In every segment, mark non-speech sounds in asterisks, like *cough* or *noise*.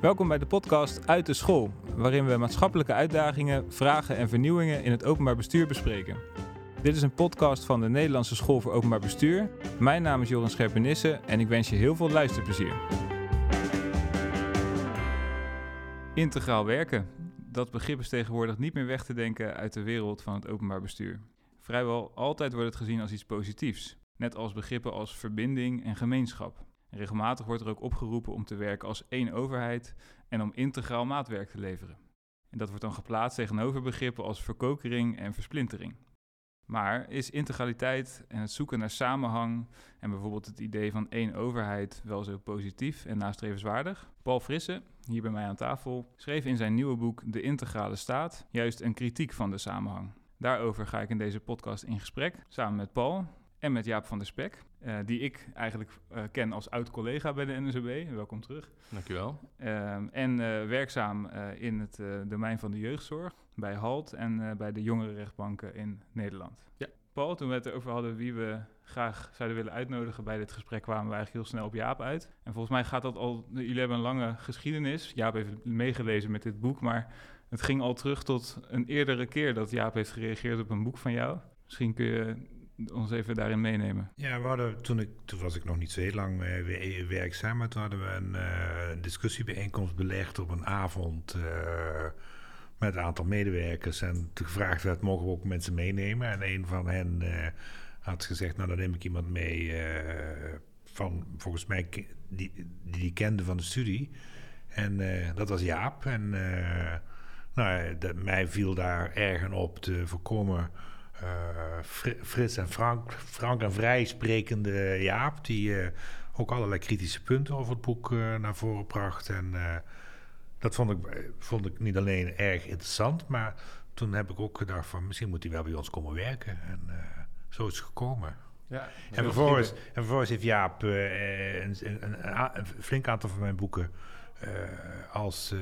Welkom bij de podcast Uit de School, waarin we maatschappelijke uitdagingen, vragen en vernieuwingen in het openbaar bestuur bespreken. Dit is een podcast van de Nederlandse School voor Openbaar Bestuur. Mijn naam is Joran Scherpenisse en ik wens je heel veel luisterplezier. Integraal werken. Dat begrip is tegenwoordig niet meer weg te denken uit de wereld van het openbaar bestuur. Vrijwel altijd wordt het gezien als iets positiefs, net als begrippen als verbinding en gemeenschap. Regelmatig wordt er ook opgeroepen om te werken als één overheid en om integraal maatwerk te leveren. En dat wordt dan geplaatst tegenover begrippen als verkokering en versplintering. Maar is integraliteit en het zoeken naar samenhang en bijvoorbeeld het idee van één overheid wel zo positief en nastrevenswaardig? Paul Frisse, hier bij mij aan tafel, schreef in zijn nieuwe boek De Integrale Staat juist een kritiek van de samenhang. Daarover ga ik in deze podcast in gesprek samen met Paul en met Jaap van der Spek, uh, die ik eigenlijk uh, ken als oud-collega bij de NSOB. Welkom terug. Dankjewel. Uh, en uh, werkzaam in het domein van de jeugdzorg bij HALT en bij de jongerenrechtbanken in Nederland. Ja. Paul, toen we het erover hadden wie we graag zouden willen uitnodigen bij dit gesprek, kwamen we eigenlijk heel snel op Jaap uit. En volgens mij gaat dat al, jullie hebben een lange geschiedenis. Jaap heeft meegelezen met dit boek, maar het ging al terug tot een eerdere keer dat Jaap heeft gereageerd op een boek van jou. Misschien kun je ons even daarin meenemen? Ja, we hadden, toen, ik, toen was ik nog niet zo heel lang uh, werkzaam, maar toen hadden we een uh, discussiebijeenkomst belegd op een avond uh, met een aantal medewerkers. En toen gevraagd werd, mogen we ook mensen meenemen? En een van hen had gezegd, nou dan neem ik iemand mee van, volgens mij, die, die kende van de studie. En dat was Jaap. En nou, mij viel daar erg op te voorkomen Frits en Frank, Frank en vrij sprekende Jaap, die uh, ook allerlei kritische punten over het boek uh, naar voren bracht. En dat vond ik, vond ik niet alleen erg interessant, maar toen heb ik ook gedacht van misschien moet hij wel bij ons komen werken. En zo is het gekomen. Ja, en, vervolgens, en vervolgens heeft Jaap een, een, een, een, flink aantal van mijn boeken als,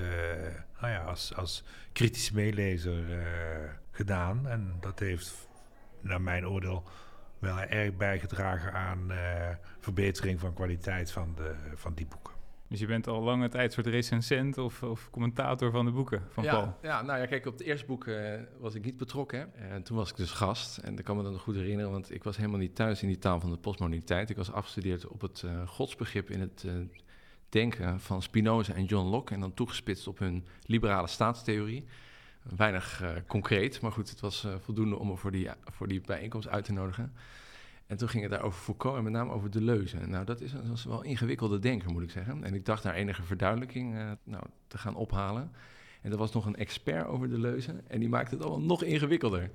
nou ja, als, als kritische meelezer gedaan. En dat heeft naar mijn oordeel wel erg bijgedragen aan uh, verbetering van kwaliteit van, de, van die boeken. Dus je bent al lange tijd soort recensent of, of commentator van de boeken van ja, Paul? Ja, nou ja, kijk, op het eerste boek uh, was ik niet betrokken. En toen was ik dus gast. En dat kan me dan nog goed herinneren, want ik was helemaal niet thuis in die taal van de postmoderniteit. Ik was afgestudeerd op het uh, godsbegrip in het denken van Spinoza en John Locke. En dan toegespitst op hun liberale staatstheorie weinig uh, concreet, maar goed, het was uh, voldoende om me voor die, voor die bijeenkomst uit te nodigen. En toen ging het daar over Foucault en met name over Deleuze. Nou, dat is, dat is wel ingewikkelde denker, moet ik zeggen. En ik dacht daar enige verduidelijking uh, nou, te gaan ophalen. En er was nog een expert over Deleuze en die maakte het allemaal nog ingewikkelder.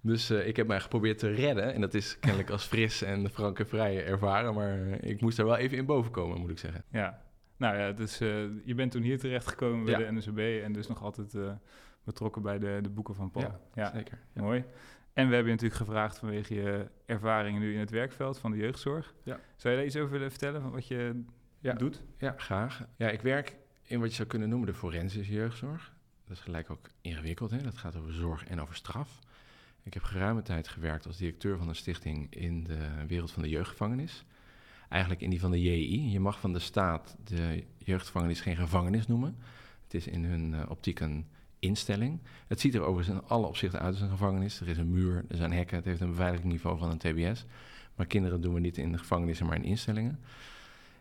Dus ik heb mij geprobeerd te redden. En dat is kennelijk als fris en frank en vrij ervaren. Maar ik moest er wel even in boven komen, moet ik zeggen. Ja, nou ja, dus je bent toen hier terechtgekomen bij ja. de NSB en dus nog altijd betrokken bij de, de boeken van Paul. Ja, ja. zeker. Ja. Mooi. En we hebben je natuurlijk gevraagd vanwege je ervaringen nu in het werkveld van de jeugdzorg. Ja. Zou je daar iets over willen vertellen van wat je ja. doet? Ja, graag. Ja, ik werk in wat je zou kunnen noemen de forensische jeugdzorg. Dat is gelijk ook ingewikkeld, hè? dat gaat over zorg en over straf. Ik heb geruime tijd gewerkt als directeur van een stichting in de wereld van de jeugdgevangenis. Eigenlijk in die van de JI. Je mag van de staat de jeugdgevangenis geen gevangenis noemen. Het is in hun uh, optiek een instelling. Het ziet er overigens in alle opzichten uit als een gevangenis. Er is een muur, er zijn hekken, het heeft een beveiligingsniveau van een TBS. Maar kinderen doen we niet in de gevangenissen, maar in instellingen.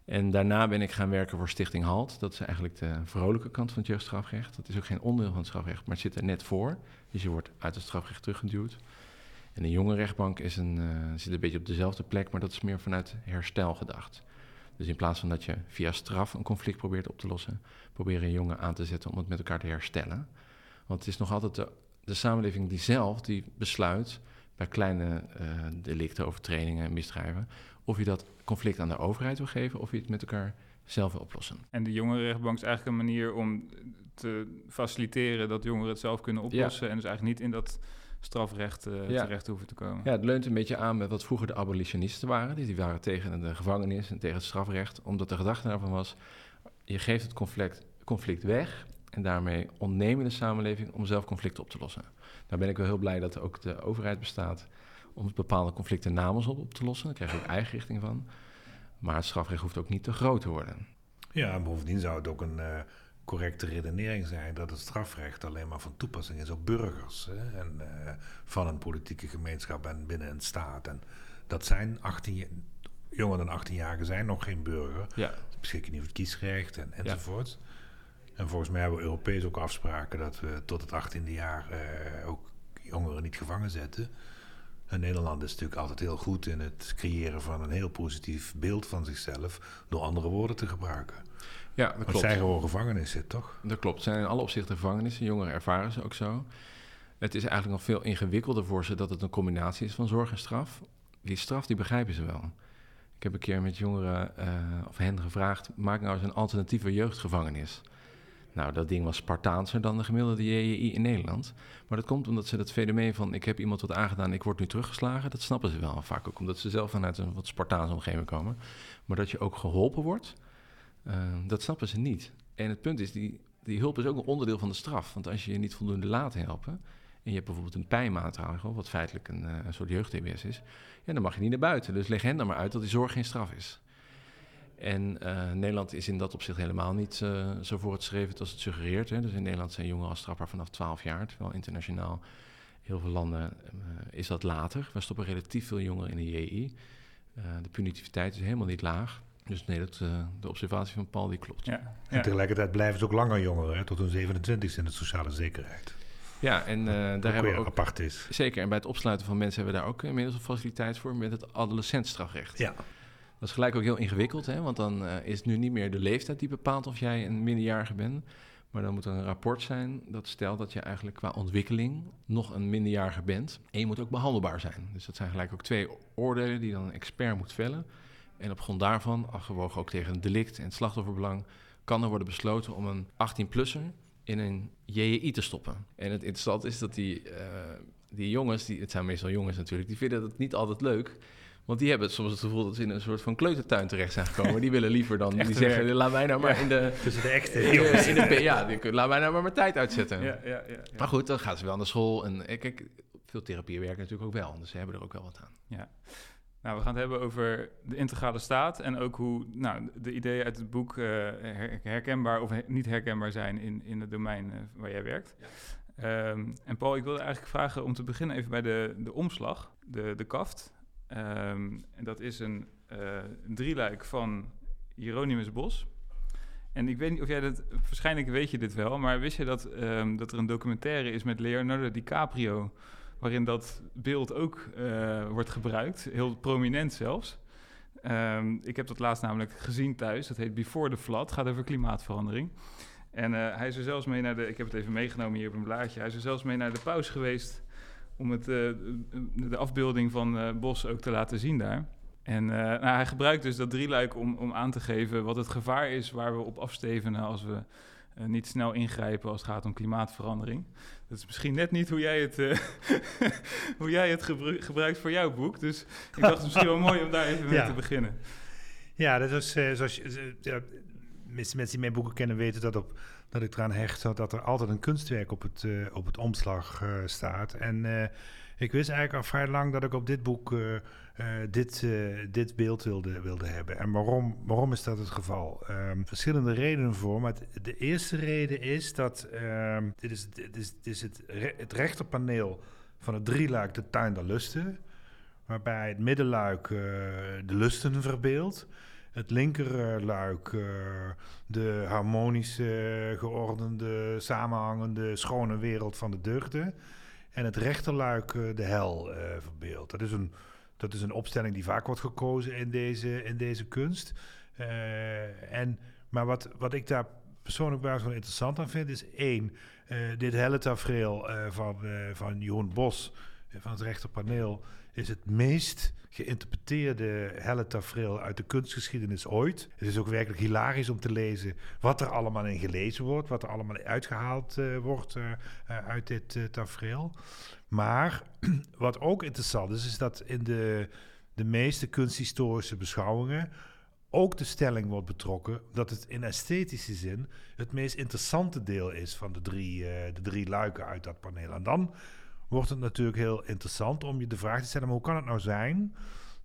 En daarna ben ik gaan werken voor Stichting HALT. Dat is eigenlijk de vrolijke kant van het jeugdstrafrecht. Dat is ook geen onderdeel van het strafrecht, maar het zit er net voor. Dus je wordt uit het strafrecht teruggeduwd. En de jonge is een, uh, zit een beetje op dezelfde plek, maar dat is meer vanuit herstel gedacht. Dus in plaats van dat je via straf een conflict probeert op te lossen, proberen jongen aan te zetten om het met elkaar te herstellen. Want het is nog altijd de, de samenleving die zelf die besluit bij kleine uh, delicten, overtredingen en misdrijven, of je dat conflict aan de overheid wil geven of je het met elkaar zelf wil oplossen. En de jongerenrechtbank is eigenlijk een manier om te faciliteren dat jongeren het zelf kunnen oplossen ja. en dus eigenlijk niet in dat strafrecht uh, ja. terecht hoeven te komen. Ja, het leunt een beetje aan met wat vroeger de abolitionisten waren. Die, die waren tegen de gevangenis en tegen het strafrecht, omdat de gedachte daarvan was, je geeft het conflict, conflict weg en daarmee ontnemen de samenleving om zelf conflicten op te lossen. Daar ben ik wel heel blij dat ook de overheid bestaat om bepaalde conflicten namens op, op te lossen. Daar krijg je ook eigen richting van. Maar het strafrecht hoeft ook niet te groot te worden. Ja, en bovendien zou het ook een uh, correcte redenering zijn dat het strafrecht alleen maar van toepassing is op burgers hè, en, uh, van een politieke gemeenschap en binnen een staat. En dat zijn 18, jonger dan 18-jarigen zijn nog geen burger. Ja. Ze beschikken niet over het kiesrecht en, enzovoort. En volgens mij hebben we Europees ook afspraken dat we tot het 18e jaar uh, ook jongeren niet gevangen zetten. En Nederland is natuurlijk altijd heel goed in het creëren van een heel positief beeld van zichzelf door andere woorden te gebruiken. Ja, dat klopt. Het zijn gewoon gevangenissen, toch? Dat klopt. Zijn in alle opzichten gevangenissen. Jongeren ervaren ze ook zo. Het is eigenlijk nog veel ingewikkelder voor ze dat het een combinatie is van zorg en straf. Die straf, die begrijpen ze wel. Ik heb een keer met jongeren uh, of hen gevraagd: maak nou eens een alternatieve jeugdgevangenis. Nou, dat ding was Spartaanser dan de gemiddelde JEI in Nederland. Maar dat komt omdat ze dat fenomeen van... ik heb iemand wat aangedaan, ik word nu teruggeslagen... dat snappen ze wel vaak ook, omdat ze zelf vanuit een wat Spartaanse omgeving komen. Maar dat je ook geholpen wordt, uh, dat snappen ze niet. En het punt is, die, die hulp is ook een onderdeel van de straf. Want als je je niet voldoende laat helpen... en je hebt bijvoorbeeld een pijnmaatregel... wat feitelijk een, uh, een soort jeugd-TBS is... Ja, dan mag je niet naar buiten. Dus leg hen dan maar uit dat die zorg geen straf is. En uh, Nederland is in dat opzicht helemaal niet uh, zo voor het schreven als het suggereert. Hè. Dus in Nederland zijn jongeren al strafbaar vanaf 12 jaar. Terwijl internationaal, heel veel landen, uh, is dat later. We stoppen relatief veel jongeren in de JI. de punitiviteit is helemaal niet laag. Dus nee, dat, de observatie van Paul die klopt. Ja, ja. En tegelijkertijd blijven ze ook langer jongeren, hè, tot hun 27 in de sociale zekerheid. Ja, en daar hebben we ook... apart is. Zeker, en bij het opsluiten van mensen hebben we daar ook inmiddels een faciliteit voor... met het adolescentstrafrecht. Ja. Dat is gelijk ook heel ingewikkeld, hè? want dan uh, is nu niet meer de leeftijd die bepaalt of jij een minderjarige bent. Maar dan moet er een rapport zijn dat stelt dat je eigenlijk qua ontwikkeling nog een minderjarige bent. En je moet ook behandelbaar zijn. Dus dat zijn gelijk ook twee oordelen die dan een expert moet vellen. En op grond daarvan, afgewogen ook tegen een delict en het slachtofferbelang, kan er worden besloten om een 18-plusser in een JEI te stoppen. En het interessante is dat die, uh, die jongens, die, het zijn meestal jongens natuurlijk, die vinden het niet altijd leuk. Want die hebben soms het gevoel dat ze in een soort van kleutertuin terecht zijn gekomen. Die willen liever dan, *laughs* die zeggen, werk. laat mij nou maar ja, in de... Tussen de echte in, *laughs* in de, Ja, die, laat mij nou maar mijn tijd uitzetten. Ja, ja, ja, Maar goed, dan gaan ze wel naar school. En kijk, veel therapieën werken natuurlijk ook wel. Dus ze hebben er ook wel wat aan. Ja. Nou, we gaan het hebben over de integrale staat en ook hoe nou, de ideeën uit het boek uh, herkenbaar of niet herkenbaar zijn in, in het domein uh, waar jij werkt. Ja. Um, en Paul, ik wilde eigenlijk vragen om te beginnen even bij de, de omslag, de, de kaft. Um, en dat is een uh, drieluik van Hieronymus Bos. En ik weet niet of jij dat, waarschijnlijk weet je dit wel, maar wist je dat, um, dat er een documentaire is met Leonardo DiCaprio, waarin dat beeld ook uh, wordt gebruikt, heel prominent zelfs. Um, ik heb dat laatst namelijk gezien thuis, dat heet Before the Flood, gaat over klimaatverandering. En uh, hij is er zelfs mee naar de, ik heb het even meegenomen hier op een blaadje, hij is er zelfs mee naar de paus geweest om het, uh, de afbeelding van uh, Bos ook te laten zien daar. En uh, nou, hij gebruikt dus dat drieluik om, om aan te geven wat het gevaar is waar we op afstevenen als we niet snel ingrijpen als het gaat om klimaatverandering. Dat is misschien net niet hoe jij het, *laughs* hoe jij het gebru gebruikt voor jouw boek. Dus ik dacht het misschien wel mooi om daar even mee te beginnen. Ja, dat is zoals ja, mensen die mijn boeken kennen weten dat op dat ik eraan hecht dat er altijd een kunstwerk op het, uh, op het omslag uh, staat. En uh, ik wist eigenlijk al vrij lang dat ik op dit boek dit, dit beeld wilde, wilde hebben. En waarom, waarom is dat het geval? Um, verschillende redenen voor. Maar de eerste reden is dat um, dit is, dit is, dit het, het rechterpaneel van het drieluik de tuin der lusten. Waarbij het middenluik de lusten verbeeldt het linkerluik uh, de harmonische, geordende, samenhangende, schone wereld van de deugden. En het rechterluik uh, de hel uh, verbeeldt. Dat is, een, dat is een opstelling die vaak wordt gekozen in deze, in deze kunst. en, maar wat, wat ik daar persoonlijk wel interessant aan vind, is één, dit helle tafereel van, van Jeroen Bos van het rechterpaneel is het meest geïnterpreteerde helle tafereel uit de kunstgeschiedenis ooit. Het is ook werkelijk hilarisch om te lezen wat er allemaal in gelezen wordt, wat er allemaal uitgehaald uh, wordt uh, uh, uit dit tafereel. Maar *clears throat* wat ook interessant is, is dat in de, de meeste kunsthistorische beschouwingen ook de stelling wordt betrokken dat het in esthetische zin het meest interessante deel is van de drie, de drie luiken uit dat paneel. En dan wordt het natuurlijk heel interessant om je de vraag te stellen: maar hoe kan het nou zijn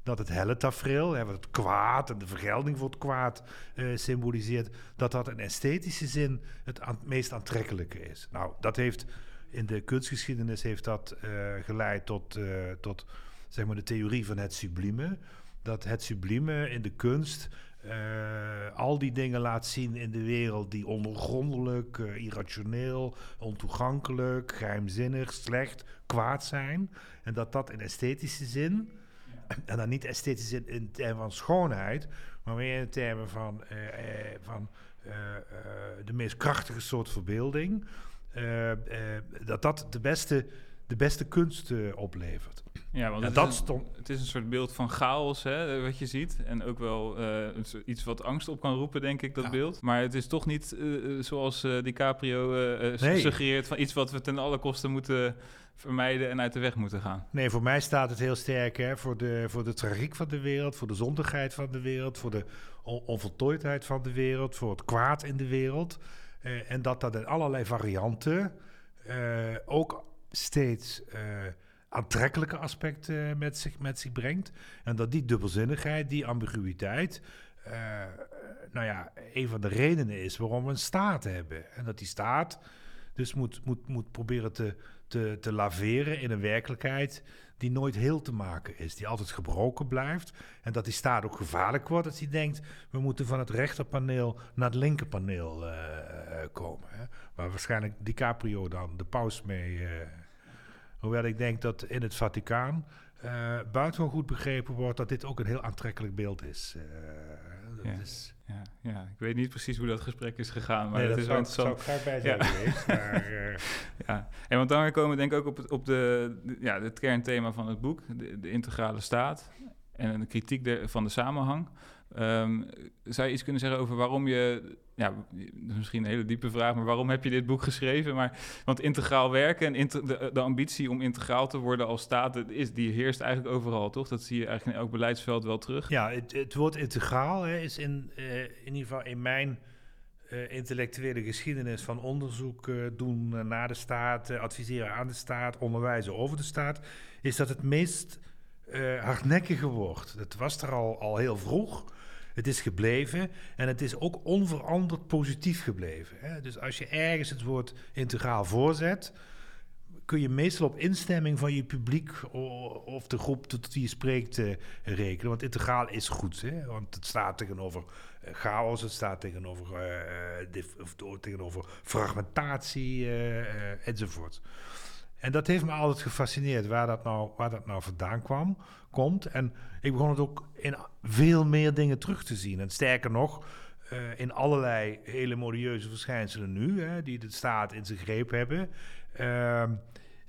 dat het helle tafereel, wat het kwaad en de vergelding voor het kwaad eh, symboliseert, dat dat in esthetische zin het meest aantrekkelijke is. Nou, dat heeft in de kunstgeschiedenis heeft dat eh, geleid tot, eh, tot zeg maar de theorie van het sublieme. Dat het sublieme in de kunst al die dingen laat zien in de wereld die ondergrondelijk, eh, irrationeel, ontoegankelijk, geheimzinnig, slecht, kwaad zijn. En dat dat in esthetische zin, en dan niet esthetisch zin in termen van schoonheid, maar meer in termen van, eh, eh, van eh, eh, de meest krachtige soort verbeelding, eh, eh, dat dat de beste, de beste kunst eh, oplevert. Ja, want En het, dat is een, stond- het is een soort beeld van chaos, hè, wat je ziet. En ook wel eh, iets wat angst op kan roepen, denk ik, dat Ja. beeld. Maar het is toch niet eh, zoals DiCaprio Nee. suggereert... van iets wat we ten alle kosten moeten vermijden en uit de weg moeten gaan. Nee, voor mij staat het heel sterk hè, voor, de, voor de tragiek van de wereld, voor de zondigheid van de wereld, voor de on- onvoltooidheid van de wereld, voor het kwaad in de wereld. En dat dat in allerlei varianten ook steeds eh, aantrekkelijke aspecten met zich, met zich brengt. En dat die dubbelzinnigheid, die ambiguïteit, eh, nou ja, een van de redenen is waarom we een staat hebben. En dat die staat dus moet, moet, moet proberen te, te, te laveren in een werkelijkheid die nooit heel te maken is, die altijd gebroken blijft. En dat die staat ook gevaarlijk wordt als hij denkt, we moeten van het rechterpaneel naar het linkerpaneel eh, eh, komen. Hè? Waar waarschijnlijk DiCaprio dan de paus mee... eh, hoewel ik denk dat in het Vaticaan eh buitengewoon goed begrepen wordt dat dit ook een heel aantrekkelijk beeld is. Eh, dat Ja. is Ja, ja, ik weet niet precies hoe dat gesprek is gegaan, maar nee, het dat is wel zou, interessant. zou ik graag bij zijn geweest. *laughs* Maar, eh, Ja, en want dan komen we denk ik ook op het, op de, de- ja, het kernthema van het boek, de, de integrale staat en de kritiek der- van de samenhang. Ehm, zou je iets kunnen zeggen over waarom je, ja, misschien een hele diepe vraag, maar waarom heb je dit boek geschreven? Maar, want integraal werken en de, de ambitie om integraal te worden als staat, is, die heerst eigenlijk overal, toch? Dat zie je eigenlijk in elk beleidsveld wel terug. Ja, het, het woord integraal hè, is in, eh, in ieder geval in mijn eh, intellectuele geschiedenis van onderzoek eh, doen naar de staat, adviseren aan de staat, onderwijzen over de staat, is dat het meest hardnekkige woord. Het was er al, al heel vroeg. Het is gebleven en het is ook onveranderd positief gebleven. Hè? Dus als je ergens het woord integraal voorzet, kun je meestal op instemming van je publiek of de groep tot wie je spreekt eh, rekenen. Want integraal is goed, hè? want het staat tegenover eh, chaos, het staat tegenover, eh, of tegenover fragmentatie eh, enzovoort. En dat heeft me altijd gefascineerd waar dat nou, waar dat nou vandaan kwam, komt. En ik begon het ook in veel meer dingen terug te zien. En sterker nog, eh, in allerlei hele modieuze verschijnselen nu, hè, die de staat in zijn greep hebben. ehm,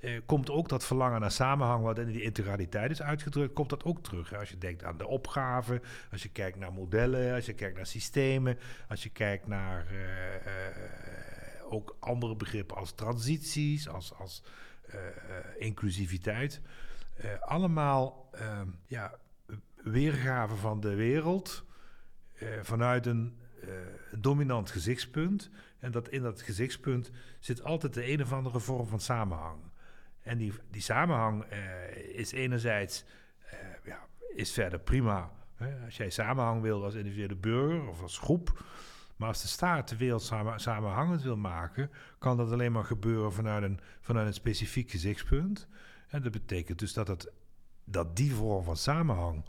eh, komt ook dat verlangen naar samenhang, wat in die integraliteit is uitgedrukt, komt dat ook terug. Als je denkt aan de opgave, als je kijkt naar modellen, als je kijkt naar systemen, als je kijkt naar eh, ook andere begrippen als transities, als, als inclusiviteit. Eh, allemaal ehm, ja, weergaven van de wereld eh, vanuit een eh, dominant gezichtspunt. En dat in dat gezichtspunt zit altijd de een of andere vorm van samenhang. En die, die samenhang is enerzijds ja, is verder prima. Als jij samenhang wil als individuele burger of als groep. Maar als de staat de wereld samen, samenhangend wil maken, kan dat alleen maar gebeuren vanuit een, vanuit een specifiek gezichtspunt. En dat betekent dus dat, het, dat die vorm van samenhang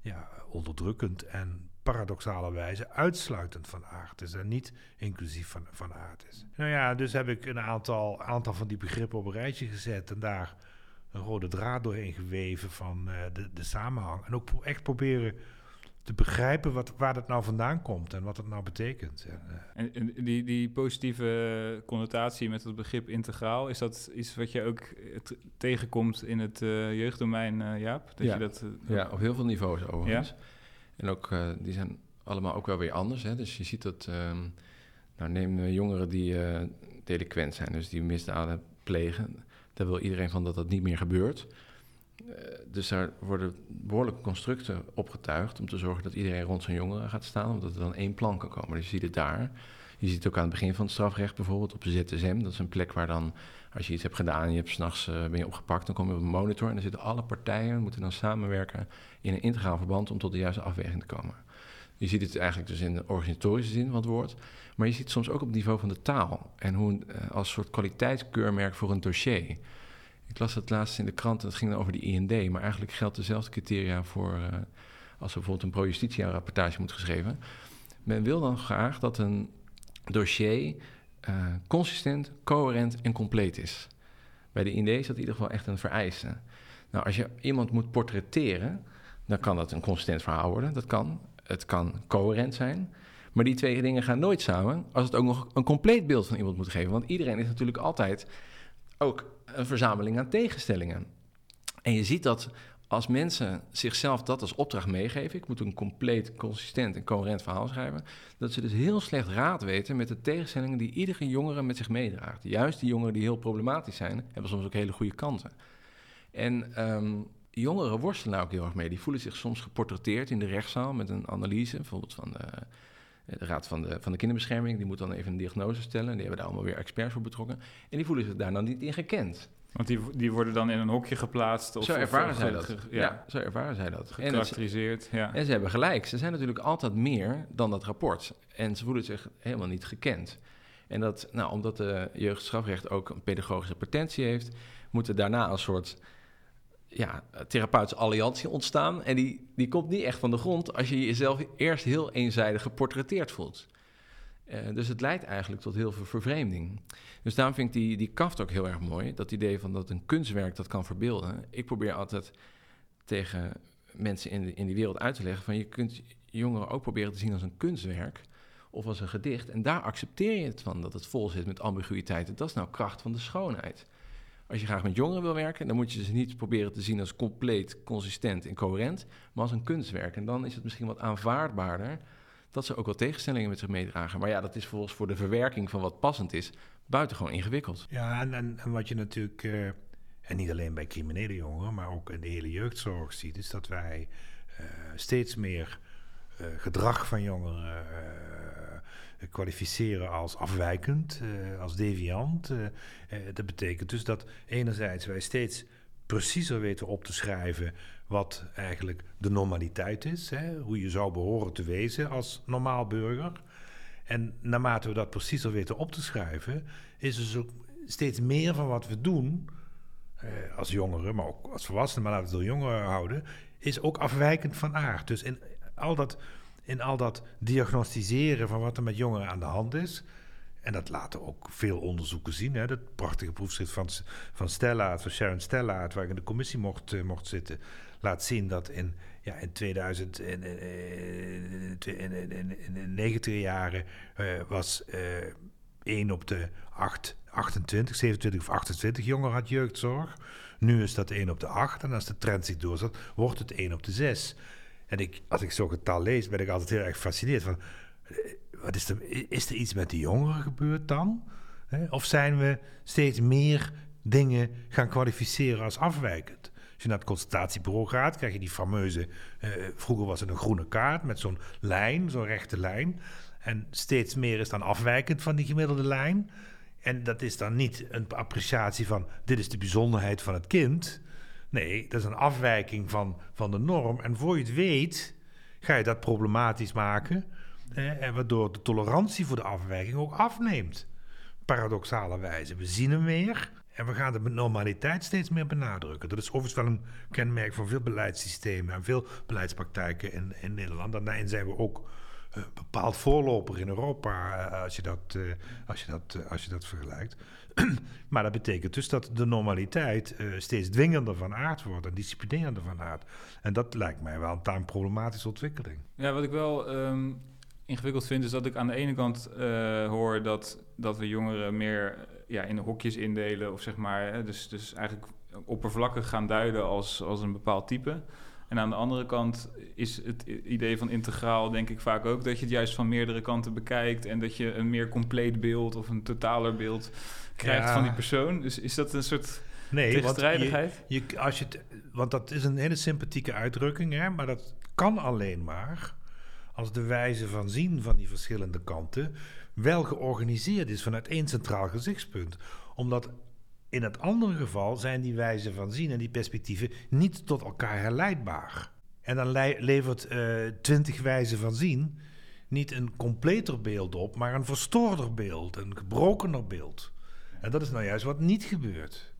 ja, onderdrukkend en paradoxalerwijze uitsluitend van aard is en niet inclusief van, van aard is. Nou ja, dus heb ik een aantal, aantal van die begrippen op een rijtje gezet en daar een rode draad doorheen geweven van eh, de, de samenhang. En ook echt proberen te begrijpen wat, waar dat nou vandaan komt en wat het nou betekent. En, eh, En, en die, die positieve connotatie met het begrip integraal, is dat iets wat je ook eh, t- tegenkomt in het eh, jeugddomein, eh, Jaap? Dat Ja. je dat, Ja, op heel veel niveaus overigens. En ook, eh, die zijn allemaal ook wel weer anders. Hè? Dus je ziet dat, ehm, nou neem jongeren die eh delinquent zijn, dus die misdaden plegen. Daar wil iedereen van dat dat niet meer gebeurt. Eh, dus daar worden behoorlijke constructen opgetuigd om te zorgen dat iedereen rond zo'n jongere gaat staan, omdat er dan één plan kan komen. Dus je ziet het daar. Je ziet het ook aan het begin van het strafrecht bijvoorbeeld op ZSM. Dat is een plek waar dan, als je iets hebt gedaan je hebt s'nachts uh, ben je opgepakt, dan kom je op een monitor en dan zitten alle partijen, moeten dan samenwerken in een integraal verband om tot de juiste afweging te komen. Je ziet het eigenlijk dus in de organisatorische zin van het woord. Maar je ziet het soms ook op het niveau van de taal. En hoe uh, als soort kwaliteitskeurmerk voor een dossier. Ik las het laatst in de krant, het ging dan over die IND. Maar eigenlijk geldt dezelfde criteria voor uh, als er bijvoorbeeld een pro-justitia-rapportage moet geschreven. Men wil dan graag dat een dossier uh, consistent, coherent en compleet is. Bij de IND is dat in ieder geval echt een vereiste. Nou, als je iemand moet portretteren, dan kan dat een consistent verhaal worden. Dat kan. Het kan coherent zijn. Maar die twee dingen gaan nooit samen als het ook nog een compleet beeld van iemand moet geven. Want iedereen is natuurlijk altijd ook een verzameling aan tegenstellingen. En je ziet dat als mensen zichzelf dat als opdracht meegeven, ik moet een compleet, consistent en coherent verhaal schrijven, dat ze dus heel slecht raad weten met de tegenstellingen die iedere jongere met zich meedraagt. Juist die jongeren die heel problematisch zijn, hebben soms ook hele goede kanten. En um, jongeren worstelen daar ook heel erg mee. Die voelen zich soms geportretteerd in de rechtszaal met een analyse, bijvoorbeeld van de, de Raad van de, van de Kinderbescherming. Die moet dan even een diagnose stellen. Die hebben daar allemaal weer experts voor betrokken. En die voelen zich daar dan niet in gekend. Want die, die worden dan in een hokje geplaatst? Of, zo ervaren zij dat. Ja. ja. zo ervaren zij dat. Gekarakteriseerd, en, ja. En ze hebben gelijk. Ze zijn natuurlijk altijd meer dan dat rapport. En ze voelen zich helemaal niet gekend. En dat, nou, omdat de jeugdstrafrecht ook een pedagogische potentie heeft... moeten daarna een soort ja, therapeutische alliantie ontstaan. En die, die komt niet echt van de grond als je jezelf eerst heel eenzijdig geportretteerd voelt. Uh, dus het leidt eigenlijk tot heel veel vervreemding. Dus daarom vind ik die, die kaft ook heel erg mooi. Dat idee van dat een kunstwerk dat kan verbeelden. Ik probeer altijd tegen mensen in, in die wereld uit te leggen... van je kunt jongeren ook proberen te zien als een kunstwerk of als een gedicht. En daar accepteer je het van, dat het vol zit met ambiguïteiten. Dat is nou kracht van de schoonheid. Als je graag met jongeren wil werken, dan moet je ze niet proberen te zien als compleet, consistent en coherent, maar als een kunstwerk. En dan is het misschien wat aanvaardbaarder dat ze ook wel tegenstellingen met zich meedragen. Maar ja, dat is volgens voor de verwerking van wat passend is, buitengewoon ingewikkeld. Ja, en, en, wat je natuurlijk, uh, en niet alleen bij criminele jongeren, maar ook in de hele jeugdzorg ziet, is dat wij uh, steeds meer uh, gedrag van jongeren kwalificeren als afwijkend, uh, als deviant. Uh, uh, dat betekent dus dat enerzijds wij steeds preciezer weten op te schrijven wat eigenlijk de normaliteit is, hè, hoe je zou behoren te wezen als normaal burger. En naarmate we dat preciezer weten op te schrijven, is dus ook steeds meer van wat we doen, als jongeren, maar ook als volwassenen, maar laten we het door jongeren houden, is ook afwijkend van aard. Dus in al dat in al dat diagnostiseren van wat er met jongeren aan de hand is. En dat laten ook veel onderzoeken zien. Hè. Dat prachtige proefschrift van, van Stella, van Sharon Stella, waar ik in de commissie mocht, uh, mocht zitten, laat zien dat in, ja, in 2000, in, in, in, in, de 90 jaren uh, was uh, eh, 1 op de 8, 28, 27 of 28 jongeren had jeugdzorg. Nu is dat 1 op de 8 en als de trend zich doorzet, wordt het 1 op de 6. En ik, als ik zo'n getal lees, ben ik altijd heel erg gefascineerd van... Eh, wat is, er, is er iets met de jongeren gebeurd dan? Of zijn we steeds meer dingen gaan kwalificeren als afwijkend? Als je naar het consultatiebureau gaat, krijg je die fameuze... Uh, vroeger was het een groene kaart met zo'n lijn, zo'n rechte lijn. En steeds meer is dan afwijkend van die gemiddelde lijn. En dat is dan niet een appreciatie van... dit is de bijzonderheid van het kind... Nee, dat is een afwijking van, van de norm. En voor je het weet, ga je dat problematisch maken. en waardoor de tolerantie voor de afwijking ook afneemt. Paradoxale wijze. We zien hem meer en we gaan de normaliteit steeds meer benadrukken. Dat is overigens wel een kenmerk van veel beleidssystemen en veel beleidspraktijken in, in Nederland. Daarin zijn we ook uh, bepaald voorloper in Europa uh, als, je dat, uh, als, je dat, als je dat vergelijkt. *clears throat* maar dat betekent dus dat de normaliteit uh, steeds dwingender van aard wordt en disciplinerender van aard. En dat lijkt mij wel een problematische ontwikkeling. Ja, wat ik wel um, ingewikkeld vind, is dat ik aan de ene kant uh, hoor dat, dat we jongeren meer ja, in hokjes indelen, of zeg maar, dus, dus eigenlijk oppervlakkig gaan duiden als, als een bepaald type. En aan de andere kant is het idee van integraal, denk ik vaak ook, dat je het juist van meerdere kanten bekijkt en dat je een meer compleet beeld of een totaler beeld krijgt van die persoon. Dus is dat een soort nee, tegenstrijdigheid? Want, je, je, als je het, want dat is een hele sympathieke uitdrukking, hè, maar dat kan alleen maar als de wijze van zien van die verschillende kanten wel georganiseerd is vanuit één centraal gezichtspunt. Omdat in het andere geval zijn die wijzen van zien en die perspectieven niet tot elkaar herleidbaar. En dan levert uh, twintig wijzen van zien niet een completer beeld op, maar een verstoorder beeld, een gebrokener beeld. En dat is nou juist wat niet gebeurt.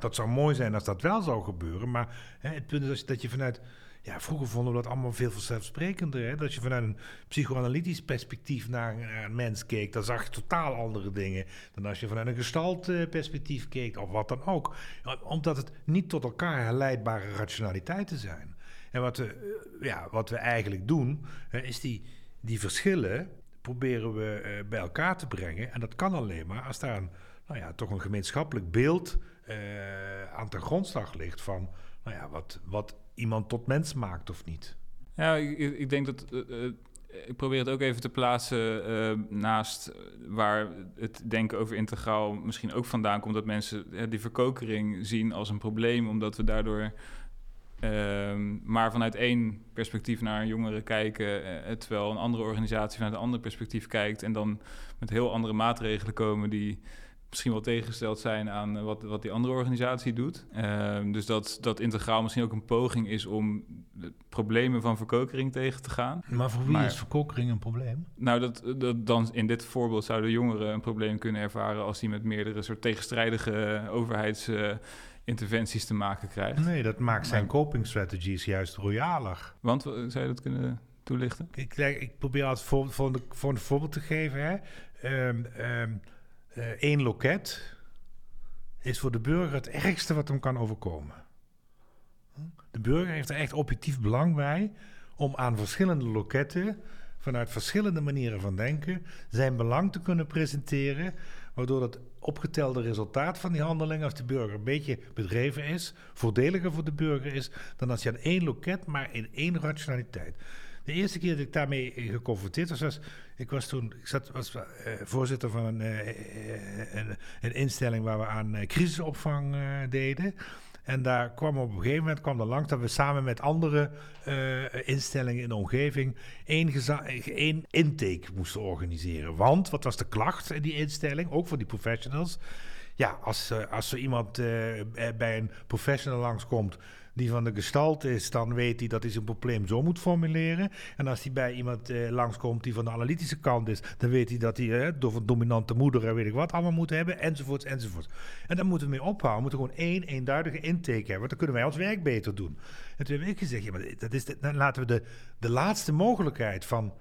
Dat zou mooi zijn als dat wel zou gebeuren, maar hè, het punt is dat je vanuit ja, vroeger vonden we dat allemaal veel vanzelfsprekender. Hè? Dat je vanuit een psychoanalytisch perspectief naar, een mens keek, dan zag je totaal andere dingen dan als je vanuit een gestaltperspectief keek, of wat dan ook. Omdat het niet tot elkaar herleidbare rationaliteiten zijn. En wat we, eh, ja, wat we eigenlijk doen, is die, die verschillen proberen we eh, bij elkaar te brengen. En dat kan alleen maar als daar een, nou ja, toch een gemeenschappelijk beeld aan ten grondslag ligt van nou ja, wat, wat iemand tot mens maakt of niet. Ja, ik, ik denk dat. Uh, ik probeer het ook even te plaatsen uh, naast waar het denken over integraal misschien ook vandaan komt. Dat mensen die verkokering zien als een probleem, omdat we daardoor ehm, maar vanuit één perspectief naar jongeren kijken, terwijl een andere organisatie vanuit een ander perspectief kijkt en dan met heel andere maatregelen komen die misschien wel tegengesteld zijn aan eh, wat, wat die andere organisatie doet. Ehm, dus dat, dat integraal misschien ook een poging is om de problemen van verkokering tegen te gaan. Maar voor wie is verkokering een probleem? Nou, dat, dat dan in dit voorbeeld zouden jongeren een probleem kunnen ervaren als die met meerdere soort tegenstrijdige overheidsinterventies te maken krijgt. Nee, dat maakt zijn coping strategies juist royaler. Want zou je dat kunnen toelichten? Ik, ik probeer altijd voor, voor, voor een voorbeeld te geven. Hè. Um, uh, één loket is voor de burger het ergste wat hem kan overkomen. De burger heeft er echt objectief belang bij om aan verschillende loketten, vanuit verschillende manieren van denken, zijn belang te kunnen presenteren, waardoor het opgetelde resultaat van die handeling, als de burger een beetje bedreven is, voordeliger voor de burger is dan als je aan één loket, maar in één rationaliteit. De eerste keer dat ik daarmee geconfronteerd was, ik was toen, ik zat, was uh, voorzitter van een, uh, een, een, instelling waar we aan crisisopvang deden. En daar kwam op een gegeven moment kwam er langs dat we samen met andere instellingen in de omgeving één, één intake moesten organiseren. Want wat was de klacht in die instelling, ook voor die professionals? Ja, als, als zo iemand bij een professional langskomt die van de gestalt is, dan weet hij dat hij zijn probleem zo moet formuleren. En als hij bij iemand eh, langskomt die van de analytische kant is, dan weet hij dat hij eh, door een dominante moeder en weet ik wat allemaal moet hebben, enzovoorts, enzovoorts. En daar moeten we mee ophouden. We moeten gewoon één eenduidige intake hebben, want dan kunnen wij ons werk beter doen. En toen heb ik gezegd, ja, maar dat is dan laten we de, de laatste mogelijkheid van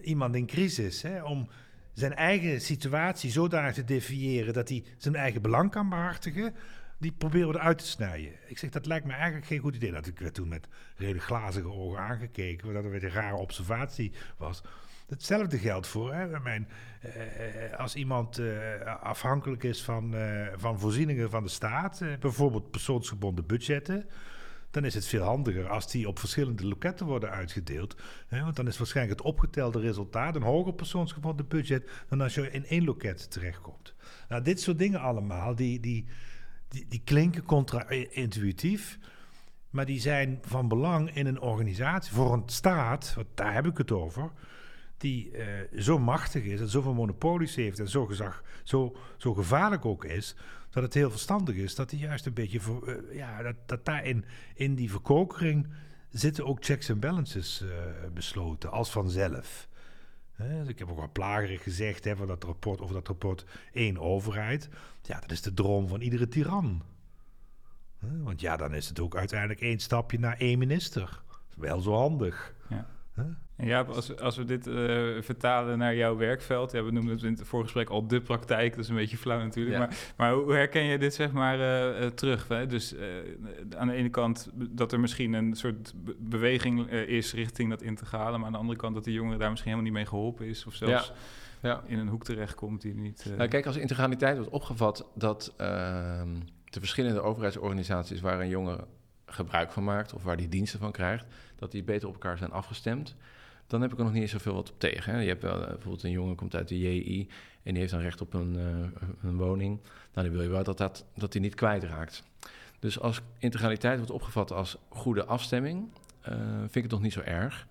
iemand in crisis, hè, om zijn eigen situatie zodanig te definiëren dat hij zijn eigen belang kan behartigen die proberen we eruit te snijden. Ik zeg, dat lijkt me eigenlijk geen goed idee. Dat ik werd toen met redelijk glazige ogen aangekeken, omdat weer een rare observatie was. Hetzelfde geldt voor hè, mijn, eh, als iemand eh, afhankelijk is van, eh, van voorzieningen van de staat, eh, bijvoorbeeld persoonsgebonden budgetten, dan is het veel handiger als die op verschillende loketten worden uitgedeeld. Hè, want dan is waarschijnlijk het opgetelde resultaat een hoger persoonsgebonden budget dan als je in één loket terechtkomt. Nou, dit soort dingen allemaal, die, die, die, die klinken contra-intuïtief, maar die zijn van belang in een organisatie, voor een staat, want daar heb ik het over, die uh, zo machtig is en zoveel monopolies heeft en zo, gezag, zo, zo gevaarlijk ook is, dat het heel verstandig is dat hij juist een beetje, uh, ja, dat, dat in, die verkokering zitten ook checks en balances uh, besloten, als vanzelf. Dus ik heb ook wel plagerig gezegd hè, van dat rapport, over dat rapport één overheid. Ja, dat is de droom van iedere tiran. Want ja, dan is het ook uiteindelijk één stapje naar één minister. Wel zo handig. Ja. Ja, als, als we dit uh, vertalen naar jouw werkveld, ja, we noemden het in het voorgesprek al de praktijk, dat is een beetje flauw natuurlijk, maar, maar hoe herken je dit zeg maar uh, terug? Hè? Dus uh, aan de ene kant dat er misschien een soort beweging is richting dat integrale, maar aan de andere kant dat de jongeren daar misschien helemaal niet mee geholpen is of zelfs ja. Ja. in een hoek terechtkomt die niet... Nou, kijk, als integraliteit wordt opgevat dat ehm, de verschillende overheidsorganisaties waar een jongere gebruik van maakt of waar die diensten van krijgt, dat die beter op elkaar zijn afgestemd dan heb ik er nog niet eens zoveel wat op tegen. Hè. Je hebt wel, eh, bijvoorbeeld een jongen komt uit de JI en die heeft dan recht op een, uh, een woning. Nou, dan wil je wel dat, dat, dat die niet kwijtraakt. Dus als integraliteit wordt opgevat als goede afstemming, uh, vind ik het nog niet zo erg.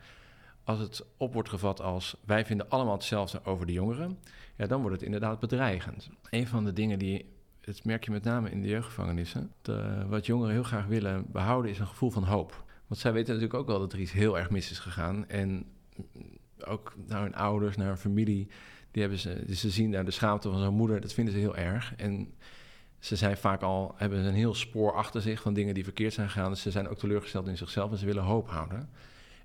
als het op wordt gevat als wij vinden allemaal hetzelfde over de jongeren, ja, dan wordt het inderdaad bedreigend. Een van de dingen die, dat merk je met name in de jeugdgevangenissen, de, wat jongeren heel graag willen behouden is een gevoel van hoop. Want zij weten natuurlijk ook wel dat er iets heel erg mis is gegaan. En ook naar hun ouders, naar hun familie, die hebben ze, dus ze zien daar de schaamte van zo'n moeder, dat vinden ze heel erg. En ze zijn vaak al, hebben een heel spoor achter zich van dingen die verkeerd zijn gegaan. Dus ze zijn ook teleurgesteld in zichzelf en ze willen hoop houden.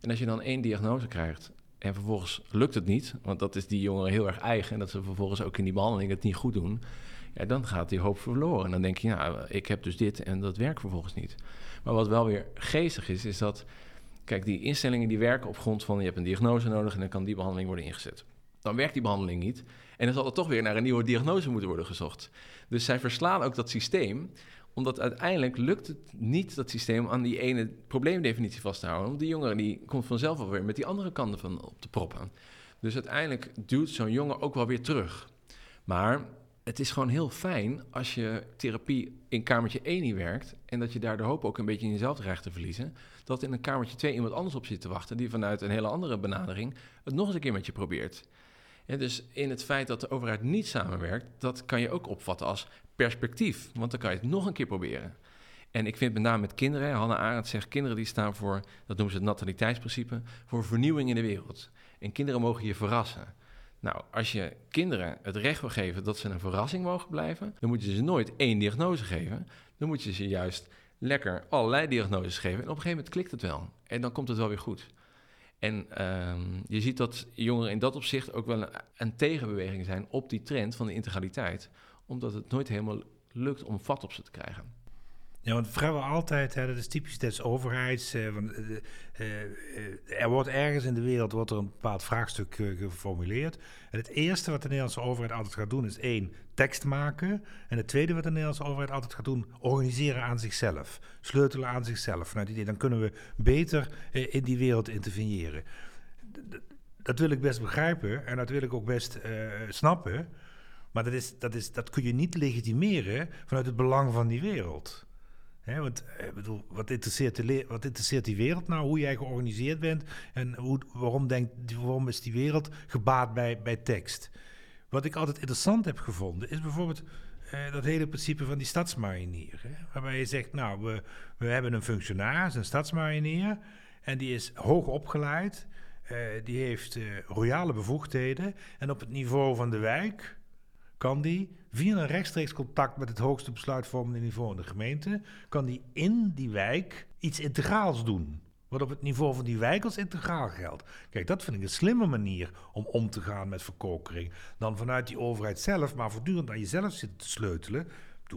En als je dan één diagnose krijgt en vervolgens lukt het niet, want dat is die jongeren heel erg eigen, en dat ze vervolgens ook in die behandeling het niet goed doen, ja, dan gaat die hoop verloren. En dan denk je, ja, ik heb dus dit en dat werkt vervolgens niet. Maar wat wel weer geestig is, is dat, kijk, die instellingen die werken op grond van je hebt een diagnose nodig en dan kan die behandeling worden ingezet. Dan werkt die behandeling niet en dan zal er toch weer naar een nieuwe diagnose moeten worden gezocht. Dus zij verslaan ook dat systeem omdat uiteindelijk lukt het niet, dat systeem, aan die ene probleemdefinitie vast te houden. Want die jongere die komt vanzelf alweer met die andere kanten van op de proppen. Dus uiteindelijk duwt zo'n jongen ook wel weer terug. Maar het is gewoon heel fijn als je therapie in kamertje 1 niet werkt... en dat je daar de hoop ook een beetje in jezelf dreigt te verliezen... dat in een kamertje 2 iemand anders op zit te wachten... die vanuit een hele andere benadering het nog eens een keer met je probeert. Ja, dus in het feit dat de overheid niet samenwerkt, dat kan je ook opvatten als perspectief. Want dan kan je het nog een keer proberen. En ik vind met name met kinderen, Hanne Arendt zegt, kinderen die staan voor, dat noemen ze het nataliteitsprincipe, voor vernieuwing in de wereld. En kinderen mogen je verrassen. Nou, als je kinderen het recht wil geven dat ze een verrassing mogen blijven, dan moet je ze nooit één diagnose geven. Dan moet je ze juist lekker allerlei diagnoses geven. En op een gegeven moment klikt het wel. En dan komt het wel weer goed. En ehm, je ziet dat jongeren in dat opzicht ook wel een, een, tegenbeweging zijn op die trend van de integraliteit, omdat het nooit helemaal lukt om vat op ze te krijgen. Ja, want vrouwen altijd, hè, dat is typisch des overheids. Eh, van, eh, eh, er wordt ergens in de wereld wordt er een bepaald vraagstuk geformuleerd. En het eerste wat de Nederlandse overheid altijd gaat doen is één, tekst maken. En het tweede wat de Nederlandse overheid altijd gaat doen, organiseren aan zichzelf. Sleutelen aan zichzelf. Nou, idee, dan kunnen we beter in die wereld interveneren. Dat wil ik best begrijpen en dat wil ik ook best snappen. Maar dat, is, dat, is, dat kun je niet legitimeren vanuit het belang van die wereld. Want eh, wat, interesseert de wat interesseert die wereld nou? Hoe jij georganiseerd bent en hoe, waarom, denkt, waarom is die wereld gebaat bij, bij tekst? Wat ik altijd interessant heb gevonden is bijvoorbeeld eh, dat hele principe van die stadsmarinier. Hè? Waarbij je zegt, nou, we, we hebben een functionaris, een stadsmarinier, en die is hoog opgeleid, uh, die heeft uh, royale bevoegdheden, en op het niveau van de wijk kan die via een rechtstreeks contact met het hoogste besluitvormende niveau in de gemeente, kan die in die wijk iets integraals doen. Wat op het niveau van die wijk als integraal geldt. Kijk, dat vind ik een slimme manier om om te gaan met verkokering. Dan vanuit die overheid zelf, maar voortdurend aan jezelf zitten te sleutelen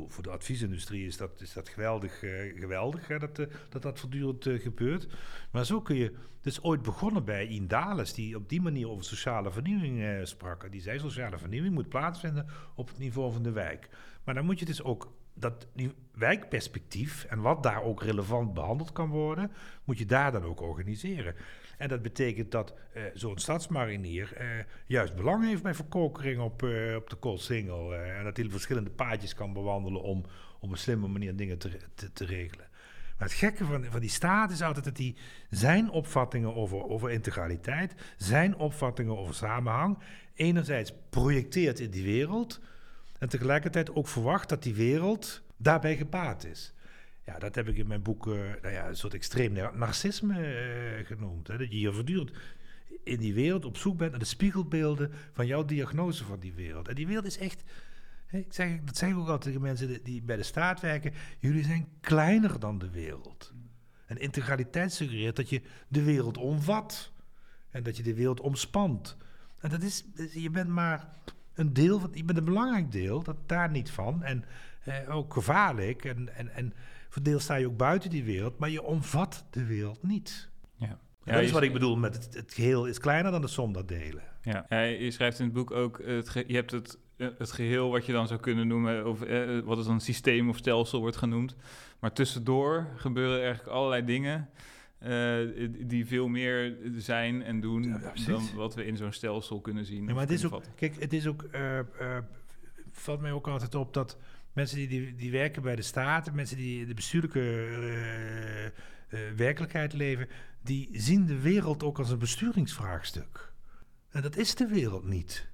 voor de adviesindustrie is dat, is dat geweldig, uh, geweldig hè, dat, uh, dat dat voortdurend uh, gebeurt. Maar zo kun je. Het is ooit begonnen bij Indales, die op die manier over sociale vernieuwing sprak. Die zei: sociale vernieuwing moet plaatsvinden op het niveau van de wijk. Maar dan moet je dus ook dat wijkperspectief en wat daar ook relevant behandeld kan worden, moet je daar dan ook organiseren. En dat betekent dat uh, zo'n stadsmarinier uh, juist belang heeft bij verkokering op, uh, op de Koolsingel. en dat hij verschillende paadjes kan bewandelen om op een slimme manier dingen te, te, te regelen. Maar het gekke van, van die staat is altijd dat hij zijn opvattingen over, over integraliteit, zijn opvattingen over samenhang, enerzijds projecteert in die wereld en tegelijkertijd ook verwacht dat die wereld daarbij gebaat is. Ja, dat heb ik in mijn boek uh, nou ja, een soort extreem narcisme uh, genoemd. Hè? Dat je hier voortdurend in die wereld op zoek bent naar de spiegelbeelden van jouw diagnose van die wereld. En die wereld is echt. Ik zeg, dat zeg ik ook altijd tegen mensen die bij de staat werken. Jullie zijn kleiner dan de wereld. En integraliteit suggereert dat je de wereld omvat. En dat je de wereld omspant. En dat is, je bent maar een deel van, je bent een belangrijk deel, dat daar niet van. En eh, ook gevaarlijk. En, en, en Verdeel sta je ook buiten die wereld, maar je omvat de wereld niet. Ja. Ja, dat is wat ik bedoel met het, het, geheel is kleiner dan de som dat delen. Ja, je schrijft in het boek ook, het je hebt het, eh, het geheel wat je dan zou kunnen noemen, of eh, wat is een systeem of stelsel wordt genoemd. Maar tussendoor gebeuren eigenlijk allerlei dingen uh, die veel meer zijn en doen ja, dan wat we in zo'n stelsel kunnen zien. Ja, maar het is ook, kijk, het is ook, uh, uh, valt mij ook altijd op dat mensen die, die, die, werken bij de staat, mensen die de bestuurlijke werkelijkheid leven, die zien de wereld ook als een besturingsvraagstuk. En dat is de wereld niet.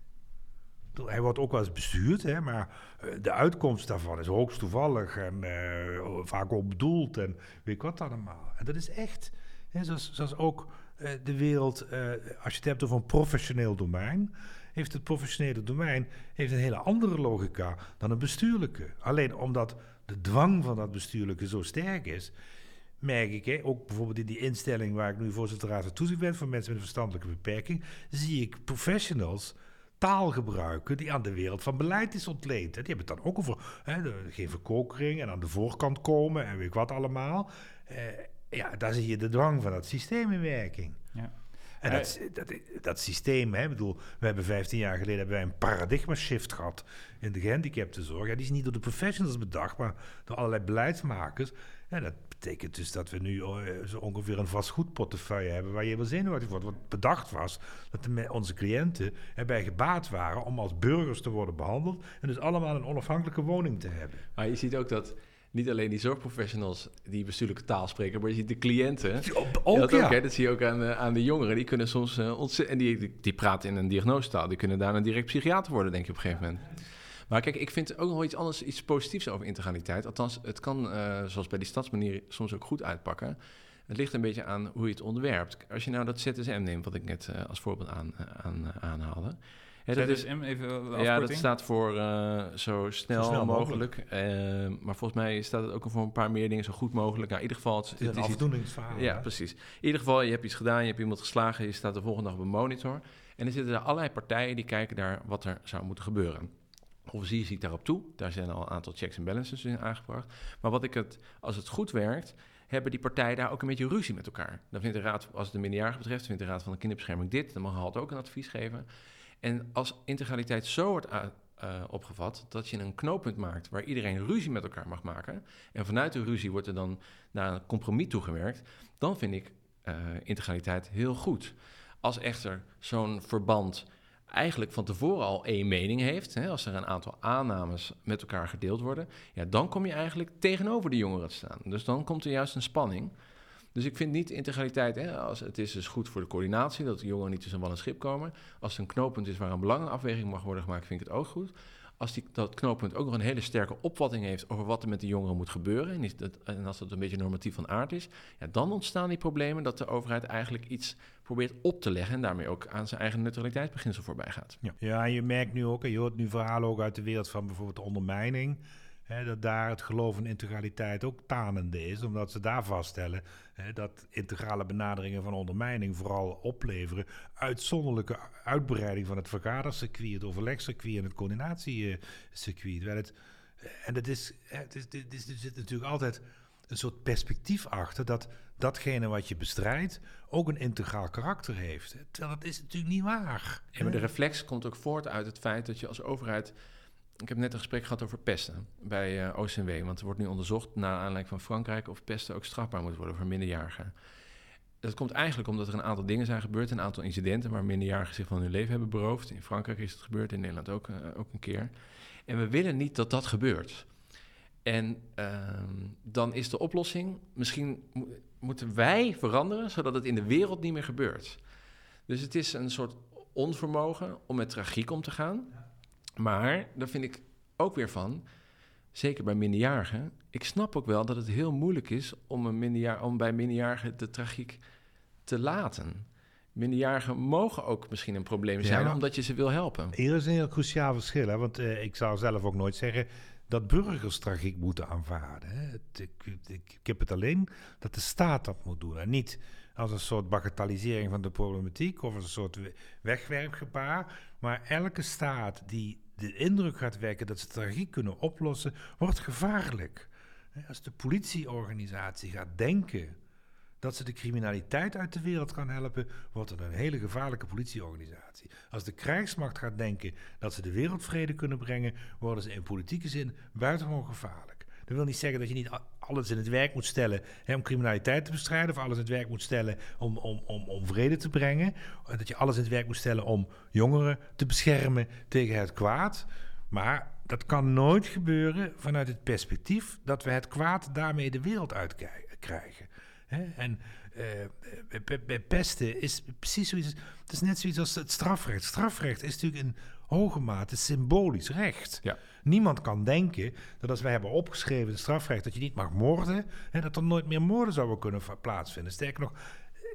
Hij wordt ook wel eens bestuurd, hè, maar eh, de uitkomst daarvan is hoogst toevallig en uh, vaak onbedoeld en weet ik wat allemaal. En dat is echt, hè, zoals, zoals ook de wereld, als je het hebt over een professioneel domein, heeft het professionele domein heeft een hele andere logica dan een bestuurlijke. Alleen omdat de dwang van dat bestuurlijke zo sterk is, merk ik, hè, ook bijvoorbeeld in die instelling waar ik nu voorzitter raad van toezicht ben voor mensen met een verstandelijke beperking, zie ik professionals taal gebruiken die aan de wereld van beleid is ontleend. Die hebben het dan ook over hè, geen verkokering en aan de voorkant komen en weet ik wat allemaal. Uh, ja, daar zie je de dwang van het systeem in werking. Ja. En dat, dat, dat, systeem, hè, bedoel, we hebben 15 jaar geleden hebben wij een paradigma shift gehad in de gehandicaptenzorg. Ja, die is niet door de professionals bedacht, maar door allerlei beleidsmakers. En dat betekent dus dat we nu eh, zo ongeveer een vastgoedportefeuille hebben waar je wel zenuwachtig wordt. Wat bedacht was dat de, onze cliënten erbij gebaat waren om als burgers te worden behandeld en dus allemaal een onafhankelijke woning te hebben. Maar je ziet ook dat niet alleen die zorgprofessionals die bestuurlijke taal spreken, maar je ziet de cliënten. Ook, dat, ja. dat zie je ook aan, uh, aan de jongeren. Die kunnen soms uh, ontzettend. En die, die praten in een diagnosetaal. Die kunnen daarna direct psychiater worden, denk je op een gegeven moment. Maar kijk, ik vind ook nog iets anders, iets positiefs over integraliteit. Althans, het kan, uh, zoals bij die stadsmanier, soms ook goed uitpakken. Het ligt een beetje aan hoe je het onderwerpt. Als je nou dat ZSM neemt, wat ik net als voorbeeld aan, aan, aanhaalde. Ja, dat is, even Ja, dat staat voor uh, zo, snel zo, snel mogelijk. mogelijk. Uh, maar volgens mij staat het ook voor een paar meer dingen zo goed mogelijk. Nou, in ieder geval... Het, het is een afdoeningsverhaal. Ja, precies. In ieder geval, je hebt iets gedaan, je hebt iemand geslagen... je staat de volgende dag op een monitor. En er zitten er allerlei partijen die kijken naar wat er zou moeten gebeuren. Of zie je daarop toe. Daar zijn al een aantal checks en balances in aangebracht. Maar wat ik het, als het goed werkt, hebben die partijen daar ook een beetje ruzie met elkaar. Dan vindt de raad, als het de minderjarige betreft, vindt de raad van de kinderbescherming dit. Dan mag HALT ook een advies geven. En als integraliteit zo wordt uh, opgevat dat je een knooppunt maakt waar iedereen ruzie met elkaar mag maken. En vanuit de ruzie wordt er dan naar een compromis toegewerkt. Dan vind ik uh, integraliteit heel goed. Als echter zo'n verband eigenlijk van tevoren al één mening heeft, hè, als er een aantal aannames met elkaar gedeeld worden, ja, dan kom je eigenlijk tegenover de jongeren te staan. Dus dan komt er juist een spanning. Dus ik vind niet integraliteit, hè, als, het is dus goed voor de coördinatie, dat de jongeren niet tussen wal en schip komen. Als het een knooppunt is waar een belangenafweging mag worden gemaakt, vind ik het ook goed. Als die, dat knooppunt ook nog een hele sterke opvatting heeft over wat er met de jongeren moet gebeuren, en, is dat, en als dat een beetje normatief van aard is, ja, dan ontstaan die problemen dat de overheid eigenlijk iets probeert op te leggen en daarmee ook aan zijn eigen neutraliteitsbeginsel voorbij gaat. Ja, ja je merkt nu ook, en je hoort nu verhalen ook uit de wereld van bijvoorbeeld de dat daar het geloof in integraliteit ook tanende is, omdat ze daar vaststellen dat integrale benaderingen van ondermijning vooral opleveren uitzonderlijke uitbreiding van het vergadercircuit, het overlegcircuit en het coördinatiecircuit. Het, en dat is, het is, er zit natuurlijk altijd een soort perspectief achter dat datgene wat je bestrijdt ook een integraal karakter heeft. Terwijl dat is natuurlijk niet waar. Ja, maar de reflex komt ook voort uit het feit dat je als overheid ik heb net een gesprek gehad over pesten bij uh, eh. Want er wordt nu onderzocht, naar aanleiding van Frankrijk, of pesten ook strafbaar moet worden voor minderjarigen. Dat komt eigenlijk omdat er een aantal dingen zijn gebeurd, een aantal incidenten waar minderjarigen zich van hun leven hebben beroofd. In Frankrijk is het gebeurd, in Nederland ook, uh, ook een keer. En we willen niet dat dat gebeurt. En uh, dan is de oplossing, misschien moeten wij veranderen, zodat het in de wereld niet meer gebeurt. Dus het is een soort onvermogen om met tragiek om te gaan. Maar daar vind ik ook weer van, zeker bij minderjarigen, ik snap ook wel dat het heel moeilijk is om, een minderjar, om bij minderjarigen de tragiek te laten. Minderjarigen mogen ook misschien een probleem zijn, omdat je ze wil helpen. Hier is een heel cruciaal verschil, hè? want uh, ik zou zelf ook nooit zeggen dat burgers tragiek moeten aanvaarden. Hè? Ik, ik, ik, heb het alleen dat de staat dat moet doen en niet als een soort bagatellisering van de problematiek of als een soort wegwerpgebaar. Maar elke staat die de indruk gaat wekken dat ze tragiek kunnen oplossen, wordt gevaarlijk. Als de politieorganisatie gaat denken dat ze de criminaliteit uit de wereld kan helpen, wordt het een hele gevaarlijke politieorganisatie. Als de krijgsmacht gaat denken dat ze de wereldvrede kunnen brengen, worden ze in politieke zin buitengewoon gevaarlijk. Dat wil niet zeggen dat je niet alles in het werk moet stellen hè, om criminaliteit te bestrijden, of alles in het werk moet stellen om, om, om, om vrede te brengen. Dat je alles in het werk moet stellen om jongeren te beschermen tegen het kwaad. Maar dat kan nooit gebeuren vanuit het perspectief dat we het kwaad daarmee de wereld uitkrijgen. Hè? En bij, bij, pesten is precies zoiets. Het is net zoiets als het strafrecht. Strafrecht is natuurlijk in hoge mate symbolisch recht. Ja. Niemand kan denken dat als wij hebben opgeschreven in strafrecht dat je niet mag moorden, hè, dat er nooit meer moorden zouden kunnen plaatsvinden. Sterker nog,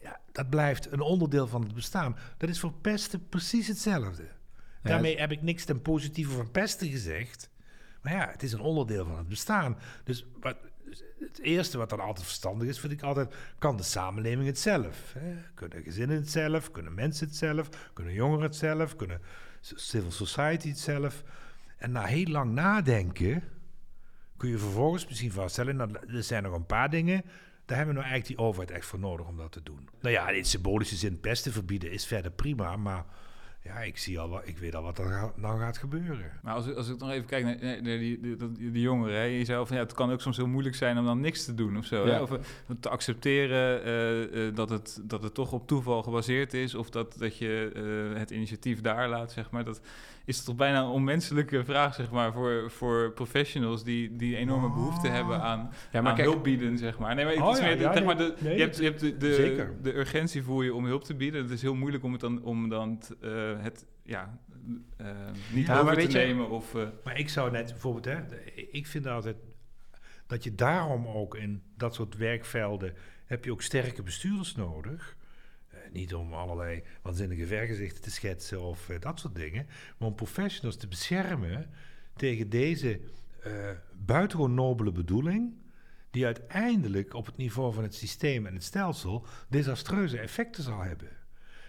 ja, dat blijft een onderdeel van het bestaan. Dat is voor pesten precies hetzelfde. Daarmee heb ik niks ten positieve van pesten gezegd. Maar ja, het is een onderdeel van het bestaan. Dus wat, het eerste wat dan altijd verstandig is, vind ik altijd, kan de samenleving het zelf? Hè? Kunnen gezinnen het zelf? Kunnen mensen het zelf? Kunnen jongeren het zelf? Kunnen civil society het zelf? En na heel lang nadenken kun je vervolgens misschien vaststellen, nou, er zijn nog een paar dingen, daar hebben we nou eigenlijk die overheid echt voor nodig om dat te doen. Nou ja, in symbolische zin pesten verbieden is verder prima, maar ja, ik zie al wat, ik weet al wat er dan gaat gebeuren. Maar als, als ik nog even kijk naar, naar die, die, die, jongeren, hè, je zei van ja, het kan ook soms heel moeilijk zijn om dan niks te doen of zo. Hè? Of uh, te accepteren uh, uh, dat, het, dat het toch op toeval gebaseerd is, of dat, dat je het initiatief daar laat, zeg maar. Dat, is het toch bijna een onmenselijke vraag, zeg maar, voor, voor professionals die, die enorme behoefte oh. hebben aan, ja, maar aan kijk, hulp bieden, zeg maar. Nee, maar het oh, is meer, ja, zeg maar, de, nee, je hebt, je hebt de, de, de, urgentie voel je om hulp te bieden. Het is heel moeilijk om het dan, om dan uh, het, ja, uh, niet ja, over te nemen. Of, uh, maar ik zou net bijvoorbeeld, hè, ik vind altijd dat je daarom ook in dat soort werkvelden heb je ook sterke bestuurders nodig niet om allerlei waanzinnige vergezichten te schetsen of uh, dat soort dingen, maar om professionals te beschermen tegen deze uh, buitengewoon nobele bedoeling, die uiteindelijk op het niveau van het systeem en het stelsel desastreuze effecten zal hebben.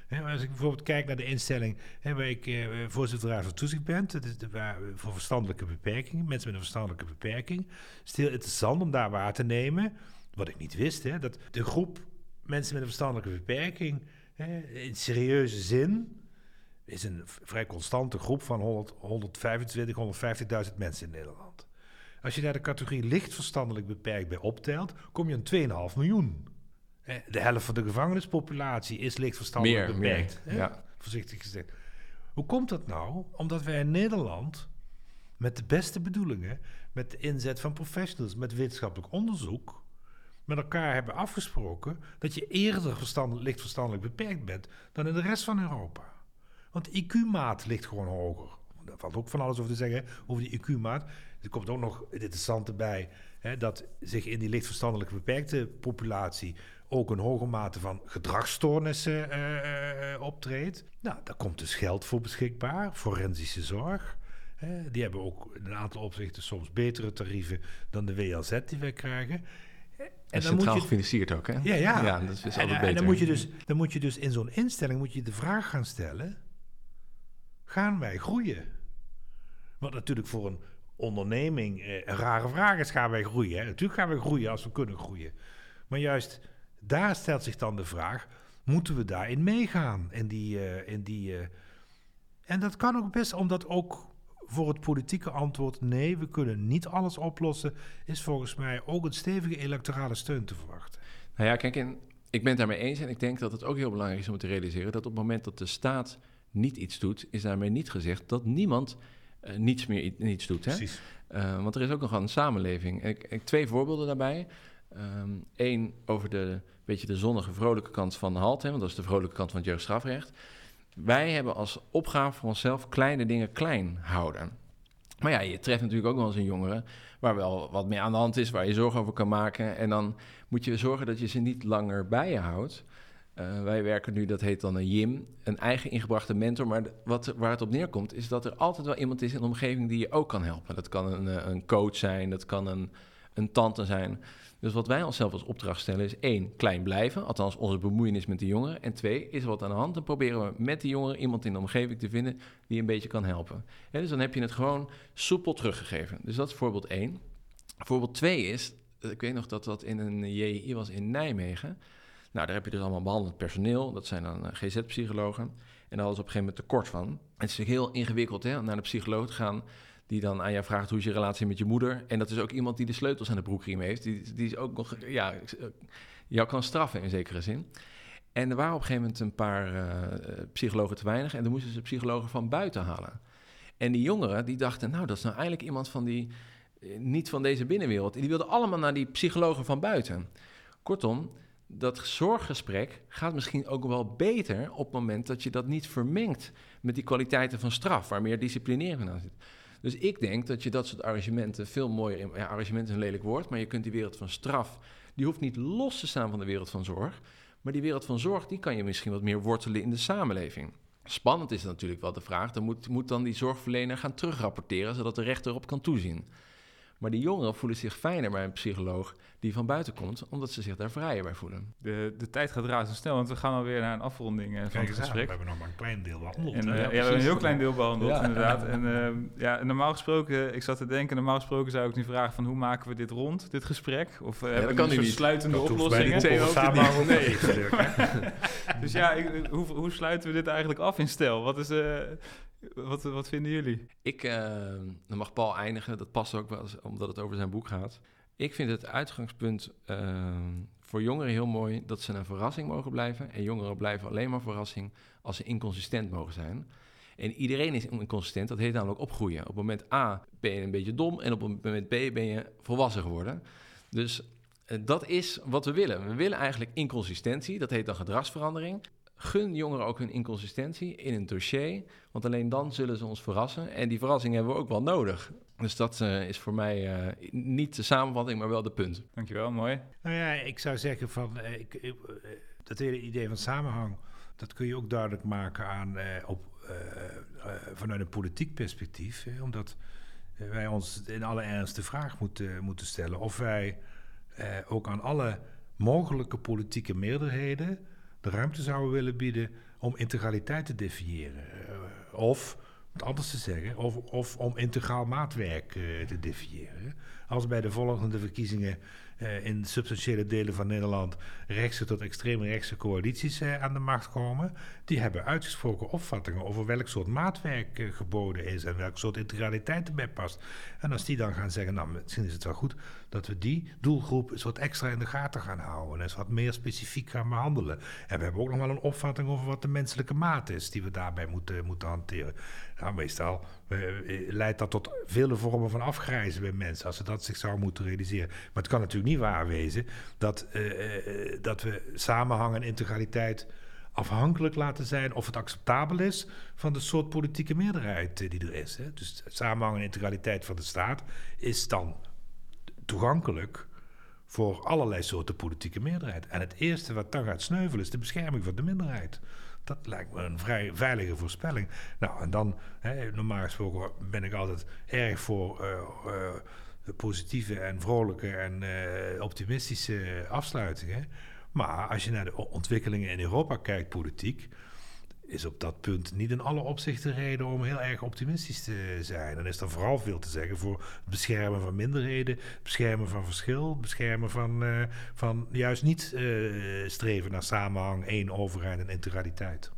als ik bijvoorbeeld kijk naar de instelling waar ik eh, voorzitter van toezicht ben, is de, voor verstandelijke beperkingen, mensen met een verstandelijke beperking, het interessant om daar waar te nemen, wat ik niet wist, hè, dat de groep mensen met een verstandelijke beperking, hè, in serieuze zin, is een vrij constante groep van 100, 125, 150.000 mensen in Nederland. Als je daar de categorie licht verstandelijk beperkt bij optelt, kom je aan 2,5 miljoen. De helft van de gevangenispopulatie is licht verstandelijk beperkt. Meer, ja. Voorzichtig gezegd. Hoe komt dat nou? Omdat wij in Nederland met de beste bedoelingen, met de inzet van professionals, met wetenschappelijk onderzoek, met elkaar hebben afgesproken dat je eerder verstandelijk, licht verstandelijk beperkt bent dan in de rest van Europa. Want de IQ-maat ligt gewoon hoger. Daar valt ook van alles over te zeggen over die IQ-maat. Er komt ook nog het interessante bij hè, dat zich in die lichtverstandelijk beperkte populatie ook een hoge mate van gedragsstoornissen uh, optreedt. Nou, daar komt dus geld voor beschikbaar, forensische zorg. die hebben ook in een aantal opzichten soms betere tarieven dan de WLZ die wij krijgen. En, dan centraal moet je, gefinancierd ook, hè? Ja, ja. ja dat is en, beter. En dan moet je dus, dan moet je dus in zo'n instelling moet je de vraag gaan stellen... gaan wij groeien? Wat natuurlijk voor een onderneming eh, een rare vraag is, gaan wij groeien? Hè? Natuurlijk gaan we groeien als we kunnen groeien. Maar juist daar stelt zich dan de vraag... moeten we daarin meegaan? In die, uh, in die, uh, en dat kan ook best, omdat ook voor het politieke antwoord nee, we kunnen niet alles oplossen, is volgens mij ook een stevige electorale steun te verwachten. Nou ja, kijk, en ik ben het daarmee eens en ik denk dat het ook heel belangrijk is om te realiseren dat op het moment dat de staat niet iets doet, is daarmee niet gezegd dat niemand uh, niets meer niets doet. Hè? Precies. Uh, want er is ook nog een samenleving. Ik, ik, twee voorbeelden daarbij. Eén um, over de, beetje de zonnige, vrolijke kant van de halt, hè, want dat is de vrolijke kant van het jeugdstrafrecht. Wij hebben als opgave voor onszelf kleine dingen klein houden. Maar ja, je treft natuurlijk ook wel eens een jongere waar wel wat meer aan de hand is, waar je zorgen over kan maken. En dan moet je zorgen dat je ze niet langer bij je houdt. Uh, wij werken nu, dat heet dan een JIM, een eigen ingebrachte mentor. Maar wat, waar het op neerkomt, is dat er altijd wel iemand is in de omgeving die je ook kan helpen. Dat kan een, eh, een coach zijn, dat kan een, een tante zijn. Dus wat wij onszelf als opdracht stellen is één, klein blijven. Althans, onze bemoeienis met de jongeren. En twee, is er wat aan de hand. Dan proberen we met die jongeren iemand in de omgeving te vinden die een beetje kan helpen. dus dan heb je het gewoon soepel teruggegeven. Dus dat is voorbeeld één. Voorbeeld twee is, ik weet nog dat dat in een JI was in Nijmegen. Nou, daar heb je dus allemaal behandeld personeel. Dat zijn dan eh, GZ-psychologen. En daar ze op een gegeven moment tekort van. Het is heel ingewikkeld hè, naar de psycholoog te gaan die dan aan jou vraagt hoe is je relatie met je moeder. En dat is ook iemand die de sleutels aan de broekriem heeft. Die, die is ook nog, ja, jou kan straffen in zekere zin. En er waren op een gegeven moment een paar uh, psychologen te weinig en dan moesten ze psychologen van buiten halen. En die jongeren die dachten, nou dat is nou eigenlijk iemand van die, eh, niet van deze binnenwereld. En die wilden allemaal naar die psychologen van buiten. Kortom, dat zorggesprek gaat misschien ook wel beter op het moment dat je dat niet vermengt met die kwaliteiten van straf, waar meer disciplinering aan zit. Dus ik denk dat je dat soort arrangementen veel mooier... In, ja, arrangement is een lelijk woord, maar je kunt die wereld van straf... die hoeft niet los te staan van de wereld van zorg. Maar die wereld van zorg, die kan je misschien wat meer wortelen in de samenleving. Spannend is natuurlijk wel de vraag, dan moet, moet dan die zorgverlener gaan terugrapporteren... zodat de rechter erop kan toezien. Maar die jongeren voelen zich fijner bij een psycholoog die van buiten komt, omdat ze zich daar vrijer bij voelen. De, de tijd gaat razendsnel, want we gaan alweer naar een afronding uh, van het gesprek. we hebben nog maar een klein deel behandeld. En, uh, ja, ja, we hebben een heel klein deel behandeld, ja. inderdaad. En uh, ja, normaal gesproken, ik zat te denken, normaal gesproken zou ik nu vragen van hoe maken we dit rond, dit gesprek? Of uh, hebben we een soort sluitende dat oplossingen? Samen nee. *laughs* dus ja, ik, hoe, hoe sluiten we dit eigenlijk af in stijl? Wat is... Wat, wat vinden jullie? Ik, uh, dan mag Paul eindigen, dat past ook wel, omdat het over zijn boek gaat. Ik vind het uitgangspunt uh, voor jongeren heel mooi dat ze een verrassing mogen blijven. En jongeren blijven alleen maar verrassing als ze inconsistent mogen zijn. En iedereen is inconsistent, dat heet namelijk opgroeien. Op moment A ben je een beetje dom en op moment B ben je volwassen geworden. Dus uh, dat is wat we willen. We willen eigenlijk inconsistentie, dat heet dan gedragsverandering. Gun jongeren ook hun inconsistentie in een dossier, want alleen dan zullen ze ons verrassen. En die verrassing hebben we ook wel nodig. Dus dat uh, is voor mij uh, niet de samenvatting, maar wel de punt. Dankjewel, mooi. Nou ja, ik zou zeggen van uh, ik, ik, dat hele idee van samenhang, dat kun je ook duidelijk maken aan op, vanuit een politiek perspectief. Hè, omdat wij ons in alle ernst de vraag moeten, moeten stellen of wij ook aan alle mogelijke politieke meerderheden de ruimte zouden willen bieden om integraliteit te definiëren. Uh, of, om anders te zeggen, of, of om integraal maatwerk uh, te definiëren. Als bij de volgende verkiezingen uh, in substantiële delen van Nederland rechtse tot extreemrechtse coalities aan de macht komen, die hebben uitgesproken opvattingen over welk soort maatwerk geboden is en welk soort integraliteit erbij past. En als die dan gaan zeggen, nou misschien is het wel goed dat we die doelgroep eens wat extra in de gaten gaan houden en eens wat meer specifiek gaan behandelen. En we hebben ook nog wel een opvatting over wat de menselijke maat is die we daarbij moeten, moeten hanteren. Nou, meestal leidt dat tot vele vormen van afgrijzen bij mensen als ze dat zich zou moeten realiseren. Maar het kan natuurlijk niet waar wezen dat, uh, dat we samenhang en integraliteit afhankelijk laten zijn of het acceptabel is van de soort politieke meerderheid die er is. Hè. Dus samenhang en integraliteit van de staat is dan toegankelijk voor allerlei soorten politieke meerderheid. En het eerste wat dan gaat sneuvelen is de bescherming van de minderheid. Dat lijkt me een vrij veilige voorspelling. Nou, en dan, hè, normaal gesproken ben ik altijd erg voor uh, uh, positieve en vrolijke en uh, optimistische afsluitingen. Maar als je naar de ontwikkelingen in Europa kijkt, politiek, is op dat punt niet in alle opzichten reden om heel erg optimistisch te zijn. Dan is er vooral veel te zeggen voor het beschermen van minderheden, het beschermen van verschil, het beschermen van, uh, van juist niet uh, streven naar samenhang, één overheid en integraliteit.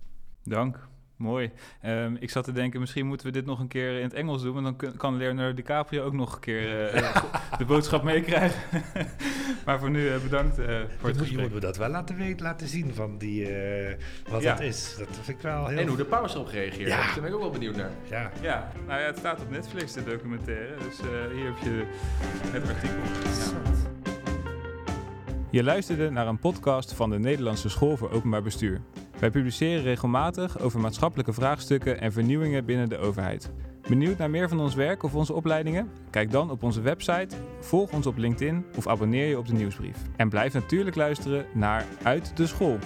Dank. Mooi. Um, ik zat te denken, misschien moeten we dit nog een keer in het Engels doen. Want dan kan Leonardo DiCaprio ook nog een keer *laughs* uh, de boodschap meekrijgen. *laughs* maar voor nu uh, bedankt uh, voor het gesprek. moeten we dat wel laten, weten, laten zien van die, wat ja. dat is. Dat vind ik wel heel... En hoe de paus erop reageert. Ja. Daar ben ik ook wel benieuwd naar. Ja, ja. nou ja, het staat op Netflix, de documentaire. Dus hier heb je het artikel. Ja. Je luisterde naar een podcast van de Nederlandse School voor Openbaar Bestuur. Wij publiceren regelmatig over maatschappelijke vraagstukken en vernieuwingen binnen de overheid. Benieuwd naar meer van ons werk of onze opleidingen? Kijk dan op onze website, volg ons op LinkedIn of abonneer je op de nieuwsbrief. En blijf natuurlijk luisteren naar Uit de School.